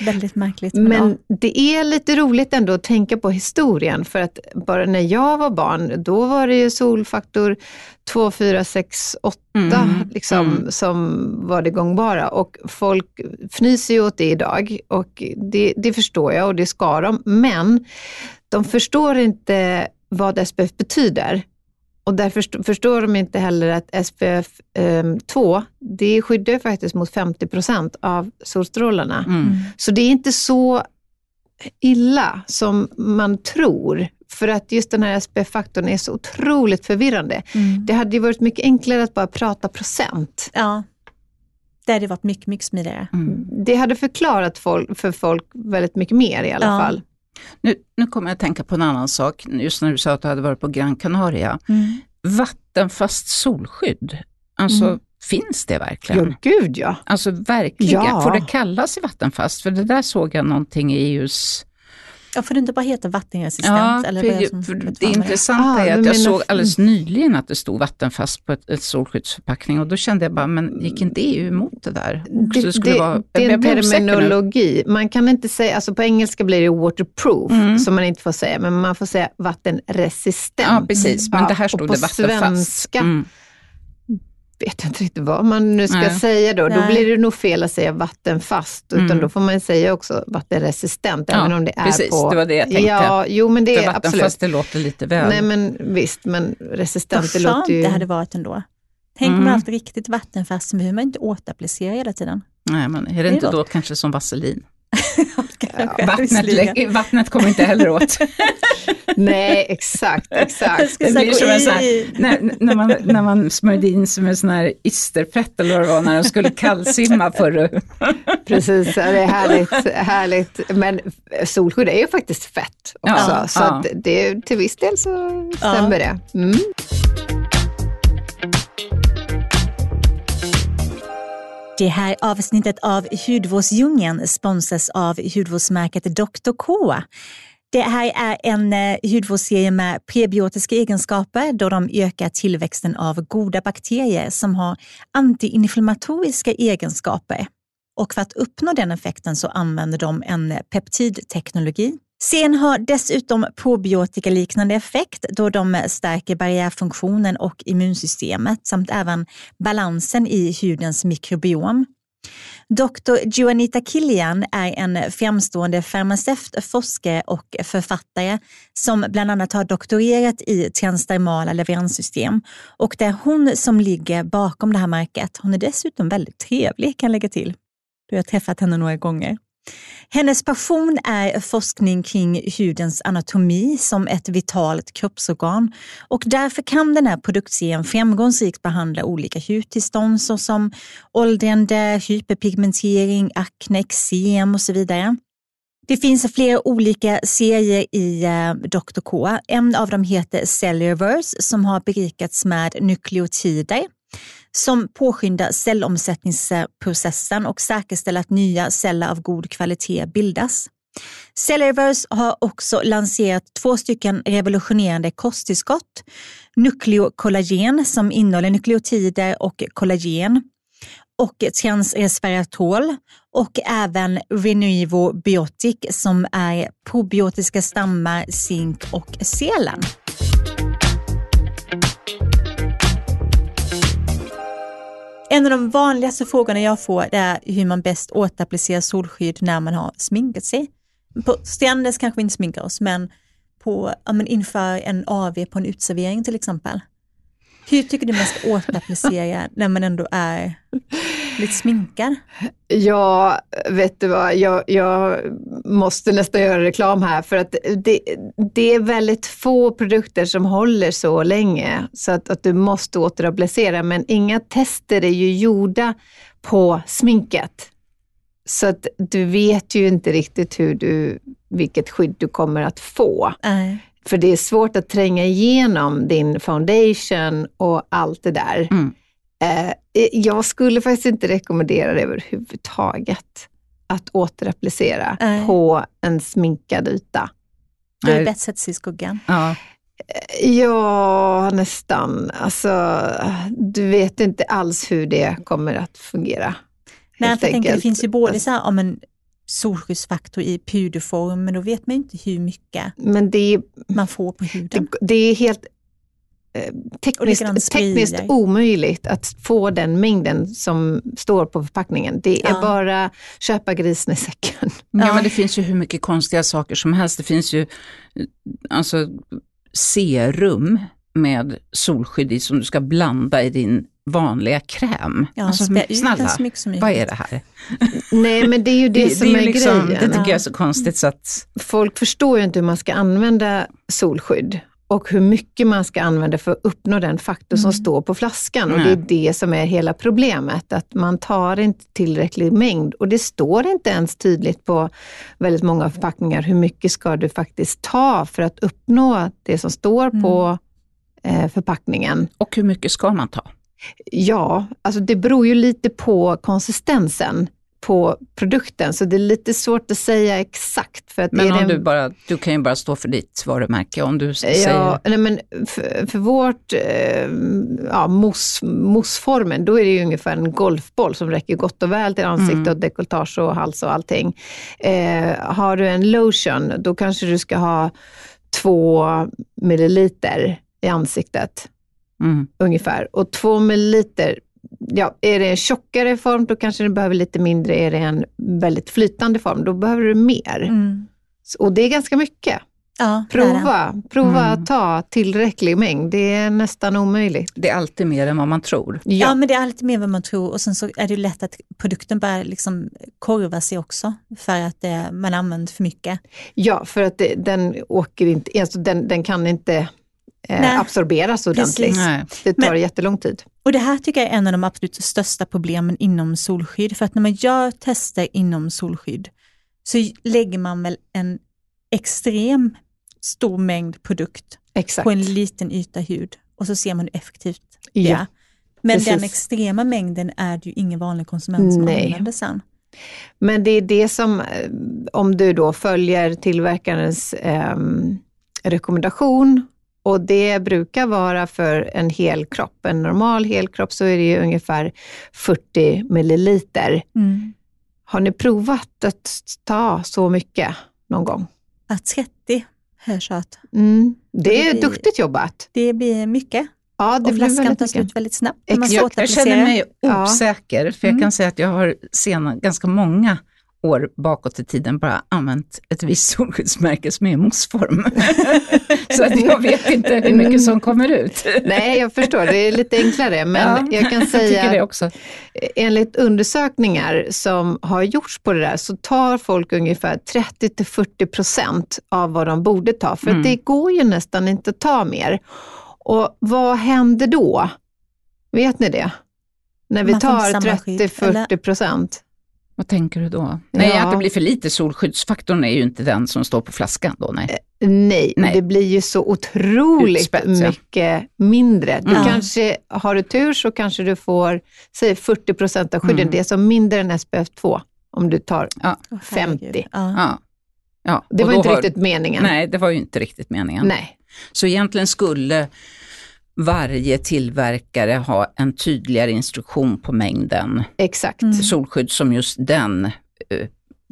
väldigt märkligt. Men, Men ja. det är lite roligt ändå att tänka på historien, för att bara när jag var barn, då var det ju solfaktor 2, 4, 6, 8 Mm, liksom, mm. som var det gångbara. Och folk fnyser ju åt det idag och det, det förstår jag och det ska de. Men de förstår inte vad SPF betyder. Och därför först- förstår de inte heller att SPF 2, det skyddar faktiskt mot 50 procent av solstrålarna. Mm. Så det är inte så illa som man tror. För att just den här SPF-faktorn är så otroligt förvirrande. Mm. Det hade ju varit mycket enklare att bara prata procent. Ja, det hade varit mycket, mycket smidigare. Mm. Det hade förklarat folk, för folk väldigt mycket mer i alla Ja. fall. Nu, nu kommer jag att tänka på en annan sak, just när du sa att du hade varit på Gran Canaria. Mm. Vattenfast solskydd, alltså Mm. finns det verkligen? Ja, gud ja. Alltså verkligen, Ja. får det kallas i vattenfast? För det där såg jag någonting i EUs... Ja, får det inte bara heta vattenresistent? eller för, är det som för det intressanta Ah, är du att jag såg alldeles nyligen att det stod vattenfast på ett, ett solskyddsförpackning och då kände jag bara, men gick inte EU emot det där? Det, skulle det, vara- det är en terminologi. Man kan inte säga, alltså på engelska blir det waterproof, Mm. som man inte får säga, men man får säga vattenresistent. Ja, precis. Men Ja, det här och stod på det vattenfast. svenska Mm. Vet jag inte riktigt vad man nu ska Nej. säga då. Då Nej. blir det nog fel att säga vattenfast, utan Mm. då får man säga också vattenresistent, Ja, även om det är precis, på... det var det jag tänkte. Ja, jo men det För är vattenfast absolut. det låter lite väl... Nej men visst, men resistent, Vad det låter ju... det hade varit ändå. Tänk om Mm. man haft riktigt vattenfast, så behöver man inte återapplicera hela tiden. Nej, men är det Det inte då kanske som vaselin? Kanske, Vattnet, vattnet kommer inte heller åt. Nej, exakt, exakt. ska Det blir som en sån här, när, när, man, när man smörjde in som en sån här isterfett eller vad det var, när de skulle kallsimma förr. Precis, ja, det är härligt, härligt. Men solskydd är ju faktiskt fett också, Ja, så ja. Att det, till viss del så stämmer det. Mm. Det här avsnittet av Hudvårdsdjungeln sponsras av hudvårdsmärket Dr. K. Det här är en eh, hudvårdsserie med prebiotiska egenskaper då de ökar tillväxten av goda bakterier som har antiinflammatoriska egenskaper. Och för att uppnå den effekten så använder de en peptidteknologi. Sen har dessutom probiotikaliknande effekt då de stärker barriärfunktionen och immunsystemet samt även balansen i hudens mikrobiom. Dr. Juanita Killian är en framstående farmaceut, forskare och författare som bland annat har doktorerat i transdermala leveranssystem. Och det är hon som ligger bakom det här märket. Hon är dessutom väldigt trevlig kan jag lägga till. Du har träffat henne några gånger. Hennes passion är forskning kring hudens anatomi som ett vitalt kroppsorgan och därför kan den här produktserien framgångsrikt behandla olika hudtillstånd såsom åldrande, hyperpigmentering, akne, eksem och så vidare. Det finns flera olika serier i eh, Dr. K. En av dem heter Cellularverse som har berikats med nukleotider som påskyndar cellomsättningsprocessen och säkerställer att nya celler av god kvalitet bildas. Cellularverse har också lanserat två stycken revolutionerande kosttillskott. Nukleokollagen som innehåller nukleotider och kollagen och transresveratrol och även Renuivo Biotic som är probiotiska stammar, zink och selen. En av de vanligaste frågorna jag får det är hur man bäst återapplicerar solskydd när man har sminkat sig. På Strandes kanske vi inte sminkar oss, men, på, ja, men inför en AV på en utservering till exempel. Hur tycker du man ska återapplicera när man ändå är lite sminkad? Ja, vet du vad, jag, jag måste nästan göra reklam här för att det, det är väldigt få produkter som håller så länge så att, att du måste återapplicera men inga tester är ju gjorda på sminket. Så att du vet ju inte riktigt hur du, vilket skydd du kommer att få. Nej. För det är svårt att tränga igenom din foundation och allt det där. Mm. Eh, jag skulle faktiskt inte rekommendera det överhuvudtaget. Att återapplicera Nej. på en sminkad yta. Är det Nej. bäst att sig i skuggan. Ja. Ja, nästan. Alltså, du vet inte alls hur det kommer att fungera. Nej, för jag tänker, det finns ju både så här, om en solskyddsfaktor i puderform, men då vet man inte hur mycket Men det är, man får på huden. det, det är helt eh, tekniskt, tekniskt omöjligt att få den mängden som står på förpackningen. Det är Ja. bara köpa grisen i säcken. Ja, Ja. men det finns ju hur mycket konstiga saker som helst. Det finns ju eh, alltså, serum med solskydd i som du ska blanda i din vanliga kräm. Ja, alltså, snälla, vad är det här? Nej, men det är ju det, som är, ju liksom, Det grejen. tycker Ja. jag är så konstigt så att, Folk förstår ju inte hur man ska använda solskydd och hur mycket man ska använda för att uppnå den faktor som Mm. står på flaskan. Och det är det som är hela problemet, att man tar inte tillräcklig mängd. Och det står inte ens tydligt på väldigt många förpackningar hur mycket ska du faktiskt ta för att uppnå det som står på eh, förpackningen. och hur mycket ska man ta? Ja, alltså det beror ju lite på konsistensen på produkten, så det är lite svårt att säga exakt. För att Men om en- du bara, du kan ju bara stå för ditt varumärke om du säger, Ja, nej men för, för vårt, eh, ja, mousse, mousseformen, då är det ju ungefär en golfboll som räcker gott och väl till ansikte Mm. och dekolletage och hals och allting. Eh, har du en lotion, då kanske du ska ha två milliliter i ansiktet mm, ungefär. Och två milliliter ja, är det en tjockare form då kanske du behöver lite mindre. Är det en väldigt flytande form då behöver du mer. Mm. Och det är ganska mycket. Ja. Prova, prova Mm. att ta tillräcklig mängd. Det är nästan omöjligt. Det är alltid mer än vad man tror. Ja. men det är alltid mer vad man tror och sen så är det ju lätt att produkten börjar liksom korva sig också för att eh, man använder för mycket. Ja, för att det, den åker inte, alltså den, den kan inte eh, absorberas ordentligt. Precis. Nej. Det tar Men- jättelång tid. Och det här tycker jag är en av de absolut största problemen inom solskydd. För att när man gör tester inom solskydd så lägger man väl en extrem stor mängd produkt Exakt. på en liten yta hud och så ser man hur effektivt det Ja, är. Men precis. den extrema mängden är det ju ingen vanlig konsument som Nej. använder sen. Men det är det som, eh, om du då följer tillverkarens ehm, rekommendation och det brukar vara för en hel kropp. En normal helkropp så är det ju ungefär 40 milliliter. Mm. Har ni provat att ta så mycket någon gång? Att 30 hörs att Mm. Det det är blir- duktigt jobbat. det blir mycket Ja, det och blir flaskan väldigt tar mycket. slut väldigt snabbt. Jag, jag känner mig Ja. osäker, för jag Mm. kan säga att jag har sena, ganska många år bakåt i tiden bara använt ett visst solskyddsmärke som är i moussform. Så att jag vet inte hur mycket som kommer ut. Nej, jag förstår. Det är lite enklare. Men Ja, jag kan Jag säga att också. enligt undersökningar som har gjorts på det där så tar folk ungefär 30-40 procent av vad de borde ta. För Mm. det går ju nästan inte att ta mer. Och vad händer då? Vet ni det? När vi Man tar samma skydd, 30-40 procent. Vad tänker du då? Nej, Ja. att det blir för lite. Solskyddsfaktorn är ju inte den som står på flaskan då, nej. Nej, Nej. det blir ju så otroligt Utspätt, ja. mycket mindre. Du Mm. kanske, har du tur så kanske du får, säg 40 procent av skydden. Mm. Det är som mindre än SPF 2 om du tar Ja. Åh, 50. herregud. Ja. Ja. Det var inte har- riktigt meningen. Nej, det var ju inte riktigt meningen. Nej. Så egentligen skulle varje tillverkare ha en tydligare instruktion på mängden Exakt, Mm. solskydd som just den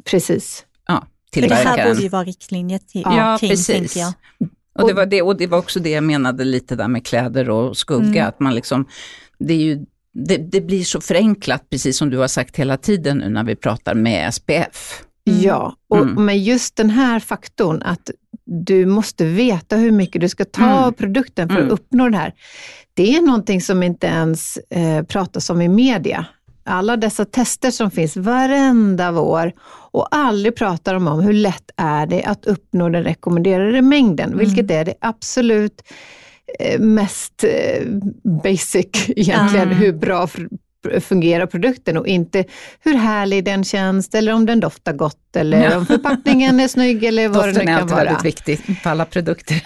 precis. ja, För det här tillverkaren. borde ju vara riktlinjer till, Ja, kring, precis. tänker jag. Och det, var det, och det var också det jag menade lite där med kläder och skugga, Mm. att man liksom, det är ju det, det blir så förenklat, precis som du har sagt hela tiden nu när vi pratar med SPF. Mm. Ja, och Mm. med just den här faktorn att du måste veta hur mycket du ska ta Mm. av produkten för Mm. att uppnå det här. Det är någonting som inte ens eh, pratas om i media. Alla dessa tester som finns varenda vår och aldrig pratar de om hur lätt är det att uppnå den rekommenderade mängden, Mm. vilket är det absolut eh, mest eh, basic egentligen, Mm. hur bra fungerar produkten och inte hur härlig den känns eller om den doftar gott eller Ja. om förpackningen är snygg eller vad det Doften nu är kan alltid vara. väldigt viktigt på alla produkter.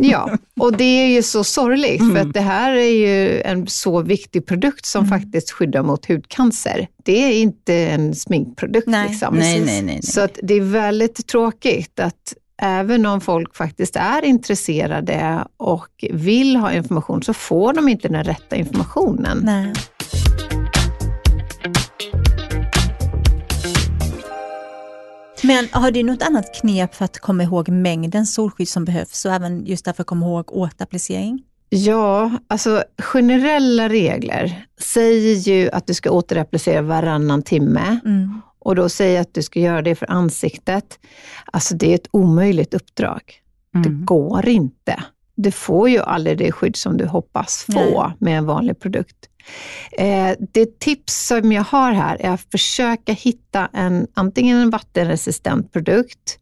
Ja, och det är ju så sorgligt för Mm. att det här är ju en så viktig produkt som Mm. faktiskt skyddar mot hudcancer. Det är inte en sminkprodukt. Nej. liksom. Nej, nej. nej. Så att det är väldigt tråkigt att även om folk faktiskt är intresserade och vill ha information så får de inte den rätta informationen. Nej. Men har du något annat knep för att komma ihåg mängden solskydd som behövs och även just därför komma ihåg återapplicering? Ja, alltså generella regler säger ju att du ska återapplicera varannan timme Mm. och då säger att du ska göra det för ansiktet. Alltså det är ett omöjligt uppdrag. Det Mm. går inte. Du får ju aldrig det skydd som du hoppas få Nej. med en vanlig produkt. Eh, det tips som jag har här är att försöka hitta en, antingen en vattenresistent produkt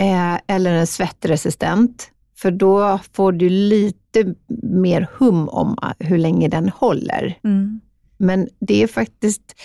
eh, eller en svettresistent. För då får du lite mer hum om eh, hur länge den håller. Mm. Men det är faktiskt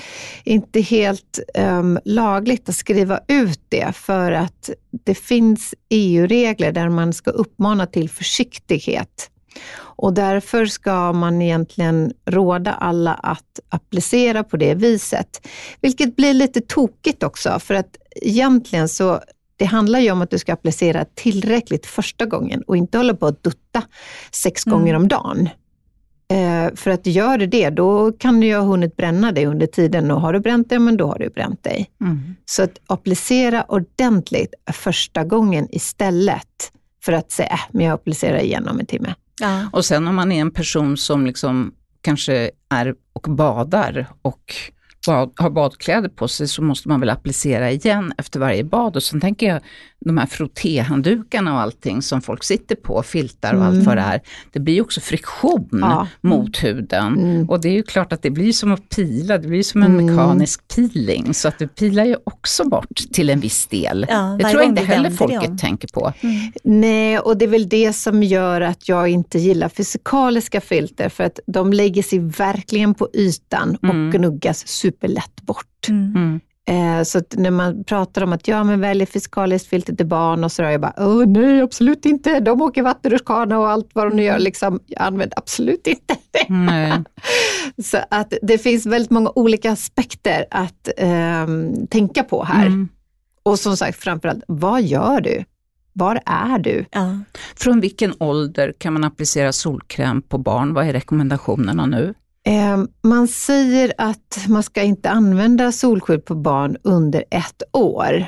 inte helt ehm, lagligt att skriva ut det för att det finns EU-regler där man ska uppmana till försiktighet. Och därför ska man egentligen råda alla att applicera på det viset. Vilket blir lite tokigt också för att egentligen så det handlar ju om att du ska applicera tillräckligt första gången och inte hålla på att dutta sex Mm. gånger om dagen. Eh, för att gör du det, då kan du ju ha hunnit bränna dig under tiden och har du bränt dig, men då har du bränt dig. Mm. Så att applicera ordentligt första gången istället för att säga, äh, men jag applicerar igen om en timme. Ja. Och sen om man är en person som liksom kanske är och badar och bad, har badkläder på sig så måste man väl applicera igen efter varje bad. Och sen tänker jag de här frottéhanddukarna och allting som folk sitter på, filtar och allt vad det är. Det blir ju också friktion Ja. mot huden. Mm. Och det är ju klart att det blir som att pila, det blir som en Mm. mekanisk peeling. Så att det pilar ju också bort till en viss del. Ja, det tror jag inte heller folket tänker på. Nej, och det är väl det som gör att jag inte gillar fysikaliska filter, för att de lägger sig verkligen på ytan och Mm. gnuggas superlätt bort. Mm. Mm. Eh, så att när man pratar om att ja, men välj fysikaliskt filter till barn och så, där, jag bara, Åh, nej absolut inte, de åker vattenrutschkana och allt vad de nu gör, liksom, jag använder absolut inte det. Nej. Så att det finns väldigt många olika aspekter att ehm, tänka på här. Mm. Och som sagt, framförallt, vad gör du? Var är du? Ja. Från vilken ålder kan man applicera solkräm på barn? Vad är rekommendationerna nu? Eh, Man säger att man ska inte använda solskydd på barn under ett år.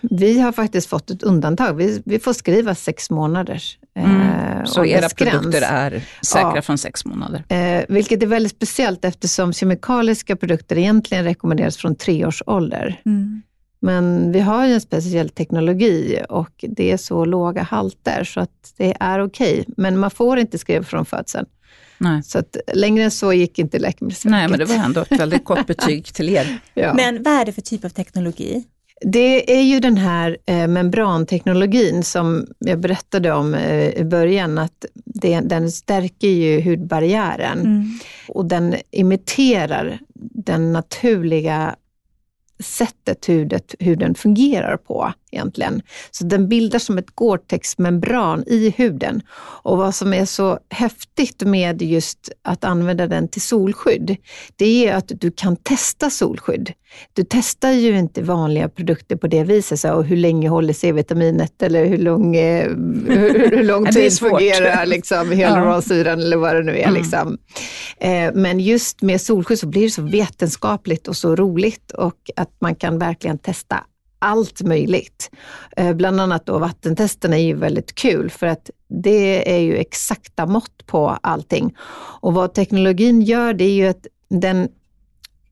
Vi har faktiskt fått ett undantag. Vi, vi får skriva sex månaders eh, Mm. Så era produkter är säkra Ja. från sex månader? Eh, vilket är väldigt speciellt eftersom kemikaliska produkter egentligen rekommenderas från tre års ålder. Mm. Men vi har ju en speciell teknologi och det är så låga halter så att det är okej. Men man får inte skriva från födseln. Nej. Så att längre än så gick inte Läkemedelsverket. Nej, men det var ändå ett väldigt gott betyg till er. Ja. Men vad är det för typ av teknologi? Det är ju den här eh, membranteknologin som jag berättade om eh, i början, att det, den stärker ju hudbarriären Mm. och den imiterar den naturliga sättet hudet, huden fungerar på egentligen. Så den bildar som ett Gore-Tex-membran i huden. Och vad som är så häftigt med just att använda den till solskydd, det är att du kan testa solskydd. Du testar ju inte vanliga produkter på det viset, så, och hur länge håller C-vitaminet eller hur lång, eh, hur, hur lång Ja, tid fungerar liksom, hyaluronsyran eller vad det nu är. Mm. Liksom. Eh, Men just med solskydd så blir det så vetenskapligt och så roligt och att man kan verkligen testa allt möjligt. Eh, bland annat då vattentesterna är ju väldigt kul för att det är ju exakta mått på allting. Och vad teknologin gör det är ju att den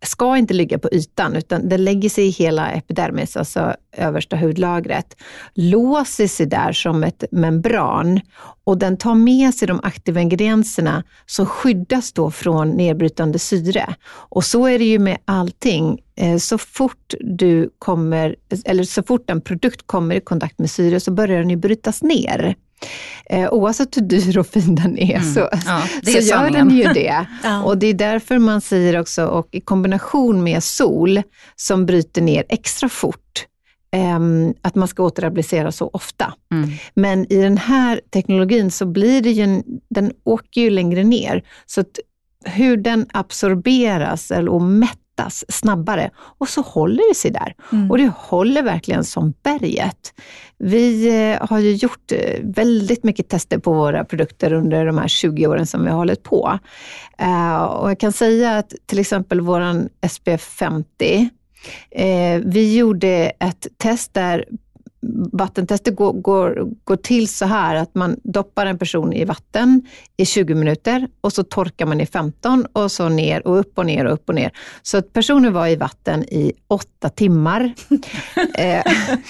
ska inte ligga på ytan, utan den lägger sig i hela epidermis, alltså översta hudlagret, låser sig där som ett membran och den tar med sig de aktiva ingredienserna som skyddas då från nedbrytande syre. Och så är det ju med allting. Eh, så fort du kommer, eller så fort en produkt kommer i kontakt med syre så börjar den ju brytas ner. Eh, Oavsett hur dyr och fin den är Mm. så, Ja, så är gör den ju det. Ja. Och det är därför man säger också, och i kombination med sol som bryter ner extra fort, ehm, att man ska återapplicera så ofta. Mm. Men i den här teknologin så blir det ju, en, den åker ju längre ner. Så hur den absorberas eller och mättas snabbare och så håller det sig där. Mm. Och det håller verkligen som berget. Vi eh, har ju gjort eh, väldigt mycket tester på våra produkter under de här 20 åren som vi har hållit på. Eh, Och jag kan säga att till exempel våran SPF 50, eh, vi gjorde ett test där Vattentestet går, går, går till så här att man doppar en person i vatten i 20 minuter och så torkar man i 15 och så ner och upp och ner och upp och ner. Så att personen var i vatten i åtta timmar. eh,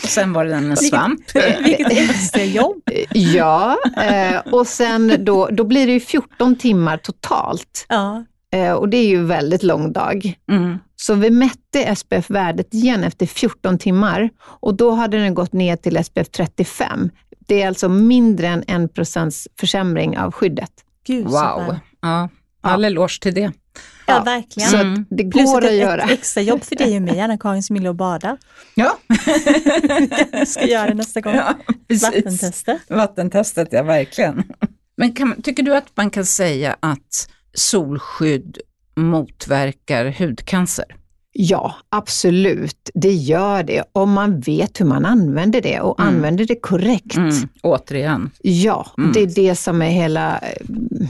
Sen var det en svamp. Vilket extra jobb. ja, eh, och sen då, då blir det ju 14 timmar totalt. Ja. Eh, och det är ju väldigt lång dag. Mm. Så vi mätte SPF-värdet igen efter 14 timmar och då hade den gått ner till SPF 35. Det är alltså mindre än 1% försämring av skyddet. Gud, Wow. Ja. All eloge till det. Ja, Ja, verkligen. Så Mm. att det Plus går att att ett, göra. ett extra jobb för dig och mig, Anna-Karin som gillar att bada. Ja, Jag ska göra det nästa gång. ja precis. Vattentester. Vattentestet, ja verkligen. Men kan, tycker du att man kan säga att solskydd motverkar hudcancer? Ja, absolut. Det gör det. Om man vet hur man använder det och Mm. använder det korrekt. Mm. Återigen. Ja, Mm. det är det som är hela eh,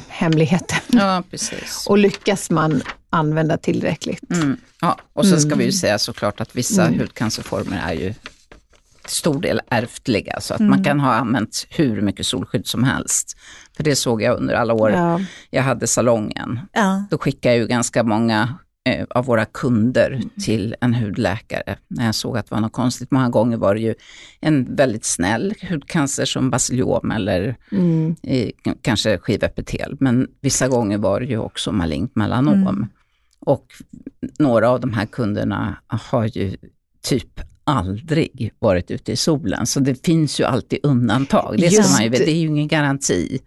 hemligheten. Ja, precis. Och lyckas man använda tillräckligt. Mm. Ja, och sen ska vi ju Mm. säga såklart att vissa Mm. hudcancerformer är ju stor del ärftliga, så att man kan ha använt hur mycket solskydd som helst. För det såg jag under alla år Ja. jag hade salongen. Ja. Då skickade jag ju ganska många eh, av våra kunder till en hudläkare när jag såg att det var något konstigt. Många gånger var det ju en väldigt snäll hudcancer som basiliom eller Mm. k- kanske skivepitel. Men vissa gånger var det ju också malignt melanom. Och några av de här kunderna har ju typ aldrig varit ute i solen. Så det finns ju alltid undantag. Det Just man ju det. Är ju ingen garanti.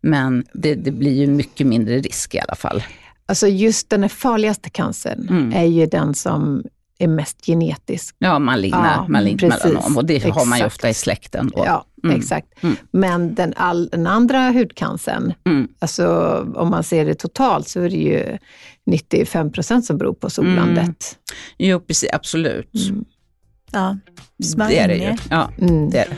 Men det, det blir ju mycket mindre risk i alla fall. Alltså just den farligaste cancern Mm. är ju den som är mest genetisk. Ja, maligna, Ja, malignt precis. melanom. Och det har man ju Exakt. ofta i släkten. Då. Ja, Mm. exakt. Mm. Men den, all, den andra hudcancern, Mm. alltså om man ser det totalt så är det ju 95 procent som beror på sollandet. Jo, precis, absolut. Ja. Smörj Det är det ju. Ja, Mm. det är det.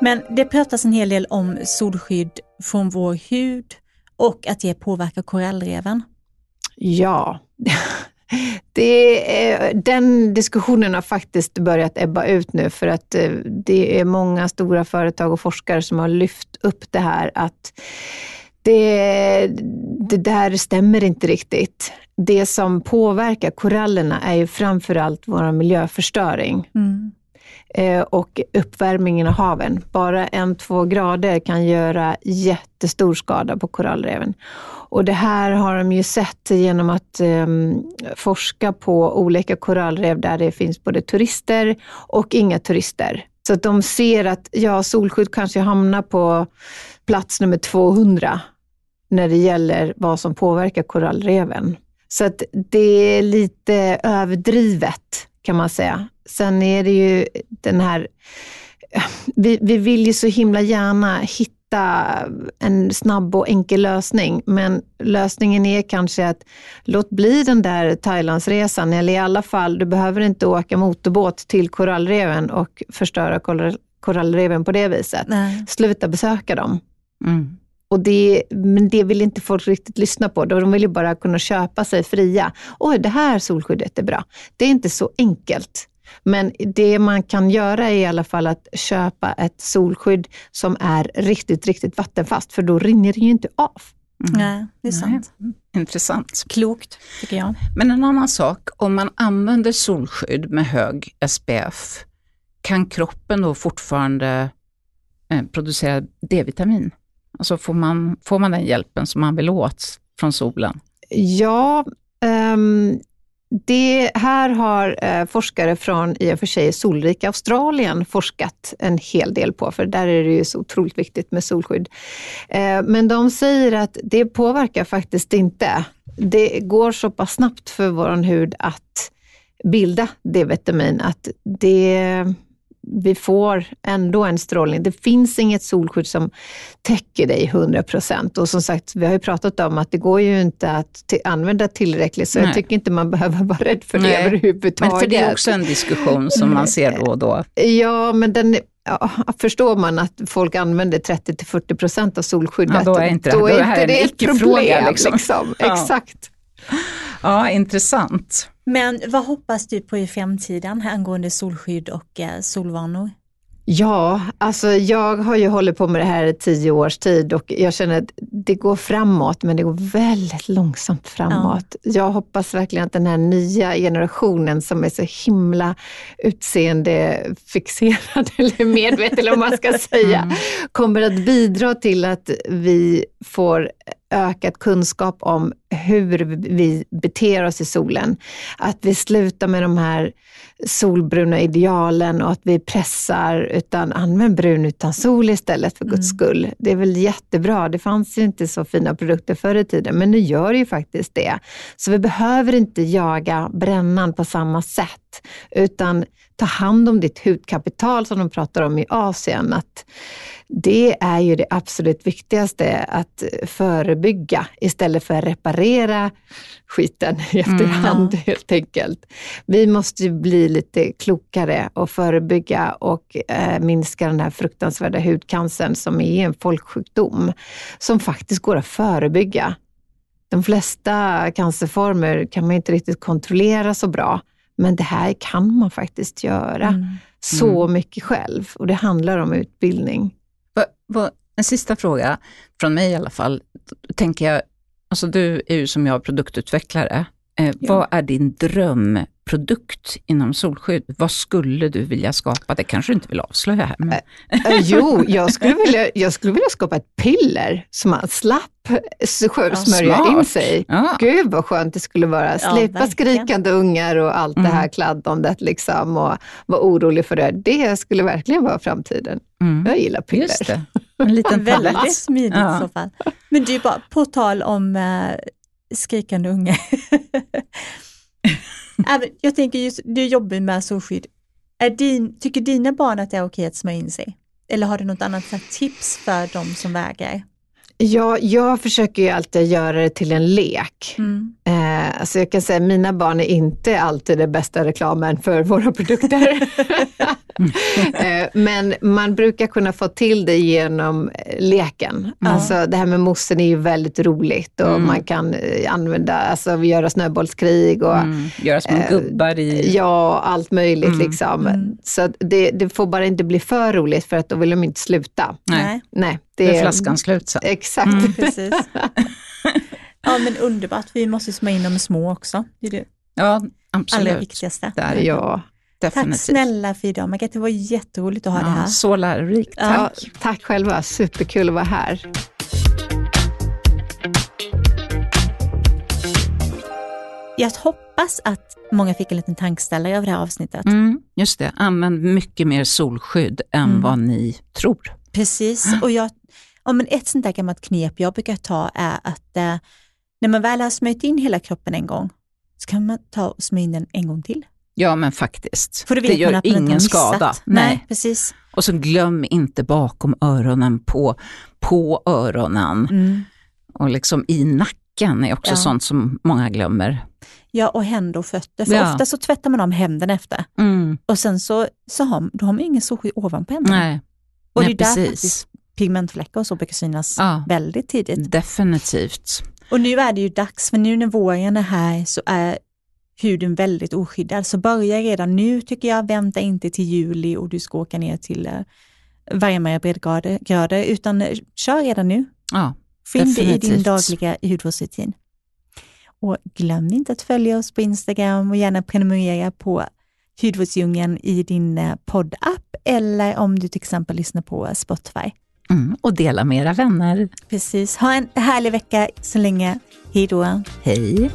Men det pratas en hel del om solskydd från vår hud och att det påverkar korallreven. Ja, det den diskussionen har faktiskt börjat ebba ut nu för att eh, det är många stora företag och forskare som har lyft upp det här att det, det där stämmer inte riktigt. Det som påverkar korallerna är ju framförallt vår miljöförstöring Mm. eh, och uppvärmningen av haven. Bara en, två grader kan göra jättestor skada på korallreven. Och det här har de ju sett genom att eh, forska på olika korallrev där det finns både turister och inga turister. Så att de ser att ja, solskydd kanske hamnar på plats nummer 200 när det gäller vad som påverkar korallreven. Så att det är lite överdrivet kan man säga. Sen är det ju den här, vi, vi vill ju så himla gärna hitta en snabb och enkel lösning, men lösningen är kanske att låt bli den där Thailandsresan, eller i alla fall, du behöver inte åka motorbåt till korallreven och förstöra korall- korallreven på det viset. Nej. Sluta besöka dem. Mm. Och det, men det vill inte folk riktigt lyssna på. De vill ju bara kunna köpa sig fria. Oj, det här solskyddet är bra. Det är inte så enkelt. Men det man kan göra är i alla fall att köpa ett solskydd som är riktigt, riktigt vattenfast, för då rinner det ju inte av. Mm. Nej, det är sant. Nej. Intressant. Klokt, tycker jag. Men en annan sak, om man använder solskydd med hög SPF, kan kroppen då fortfarande eh, producera D-vitamin? Alltså får man, får man den hjälpen som man vill åt från solen? Ja, um, det här har uh, forskare från i och för sig solrika Australien forskat en hel del på, för där är det ju så otroligt viktigt med solskydd. Uh, men de säger att det påverkar faktiskt inte. Det går så pass snabbt för vår hud att bilda D-vitamin att det vi får ändå en strålning. Det finns inget solskydd som täcker dig 100 procent. Och som sagt, vi har ju pratat om att det går ju inte att till, använda tillräckligt, så Nej. jag tycker inte man behöver vara rädd för det Nej. överhuvudtaget. Men för det är också en diskussion som man ser då och då. Ja, men den, ja, förstår man att folk använder 30-40 procent av solskyddet, Ja, då är inte det- då är det inte en det ett problem. liksom. Liksom. Ja. Exakt. Ja, intressant. Men vad hoppas du på i framtiden angående solskydd och eh, solvanor? Ja, alltså jag har ju hållit på med det här i tio års tid och jag känner att det går framåt, men det går väldigt långsamt framåt. Jag hoppas verkligen att den här nya generationen som är så himla utseendefixerad, eller medveten vad man ska säga, kommer att bidra till att vi får ökad kunskap om hur vi beter oss i solen. Att vi slutar med de här solbruna idealen och att vi pressar, utan använd brun utan sol istället för guds skull. Det är väl jättebra. Det fanns ju inte så fina produkter förr i tiden, men nu gör det ju faktiskt det. Så vi behöver inte jaga brännan på samma sätt, utan ta hand om ditt hudkapital som de pratar om i Asien. Att det är ju det absolut viktigaste, att förebygga istället för att reparera skiten i efterhand helt enkelt. Vi måste bli lite klokare och förebygga och eh, minska den här fruktansvärda hudcancern som är en folksjukdom som faktiskt går att förebygga. de flesta cancerformer kan man inte riktigt kontrollera så bra. Men det här kan man faktiskt göra Mm. så mycket själv och det handlar om utbildning. Va, va, en sista fråga, från mig i alla fall. Tänker jag, alltså du är ju som jag produktutvecklare. Eh, Vad är din drömprodukt inom solskydd? Vad skulle du vilja skapa? Det kanske du inte vill avslöja här. Men... Eh, jo, jag skulle, vilja, jag skulle vilja skapa ett piller som man slapp s- Ja, smörja in sig. Ja. Gud vad skönt det skulle vara. Slippa verkligen. skrikande ungar och allt det här kladdandet liksom och vara orolig för det. Det skulle verkligen vara framtiden. Mm. Jag gillar piller. Just det, en liten Väldigt smidigt Ja. i så fall. Men du, bara på tal om eh, skrikande unga. Även- jag tänker just, du jobbar med solskydd. Är din, tycker dina barn att det är okej att smörja in sig? Eller har du något annat tips för de som vägrar? Ja, jag försöker ju alltid göra det till en lek. Mm. Eh, alltså jag kan säga att mina barn är inte alltid den bästa reklamen för våra produkter. eh, men man brukar kunna få till det genom eh, leken. Alltså det här med mossen är ju väldigt roligt och Mm. man kan eh, använda, alltså göra snöbollskrig och Mm. Göra små Eh, gubbar i... Ja, allt möjligt Mm. liksom. Mm. Så det, det får bara inte bli för roligt för att då vill de inte sluta. Nej, Nej, det det är flaskan slut sen. Exakt. Mm. Precis. ja men underbart, vi måste smörja in dem små också. Det är det Ja, allra absolut. viktigaste. Där, är Ja. det Tack definitivt. snälla för idag Margareta, det var jätteroligt att ha det Ja, här. så lärorikt. Ja. Ja, tack själva, superkul att vara här. Jag hoppas att många fick en liten tankställare av det här avsnittet. Mm, just det, använd mycket mer solskydd än Mm. vad ni tror. Precis, och jag, ja, men ett sånt där gammalt knep jag brukar ta är att eh, när man väl har smörjt in hela kroppen en gång, så kan man ta och smörja in den en gång till. Ja, men faktiskt. För det man gör ingen skada. Nej. Nej. precis. Och så glöm inte bakom öronen på, på öronen Mm. och liksom i nacken är också Ja. sånt som många glömmer. Ja, och händer och fötter. För Ja. ofta så tvättar man om händerna efter Mm. och sen så, så har, då har man ingen solskydd ovanpå händerna. Nej, och Nej det är där precis. faktiskt pigmentfläckar och så brukar synas Ja. väldigt tidigt. Definitivt. Och nu är det ju dags, för nu när våren är här så är huden väldigt oskyddad. Så börja redan nu tycker jag, vänta inte till juli och du ska åka ner till eh, varmare breddgrader, grader, utan eh, kör redan nu. Ja, Få in det i din dagliga hudvårdsrutin. Och glöm inte att följa oss på Instagram och gärna prenumerera på Hudvårdsdjungeln i din eh, poddapp eller om du till exempel lyssnar på Spotify. mm. och dela med era vänner. Precis. Ha en härlig vecka så länge. Hej då. Hej!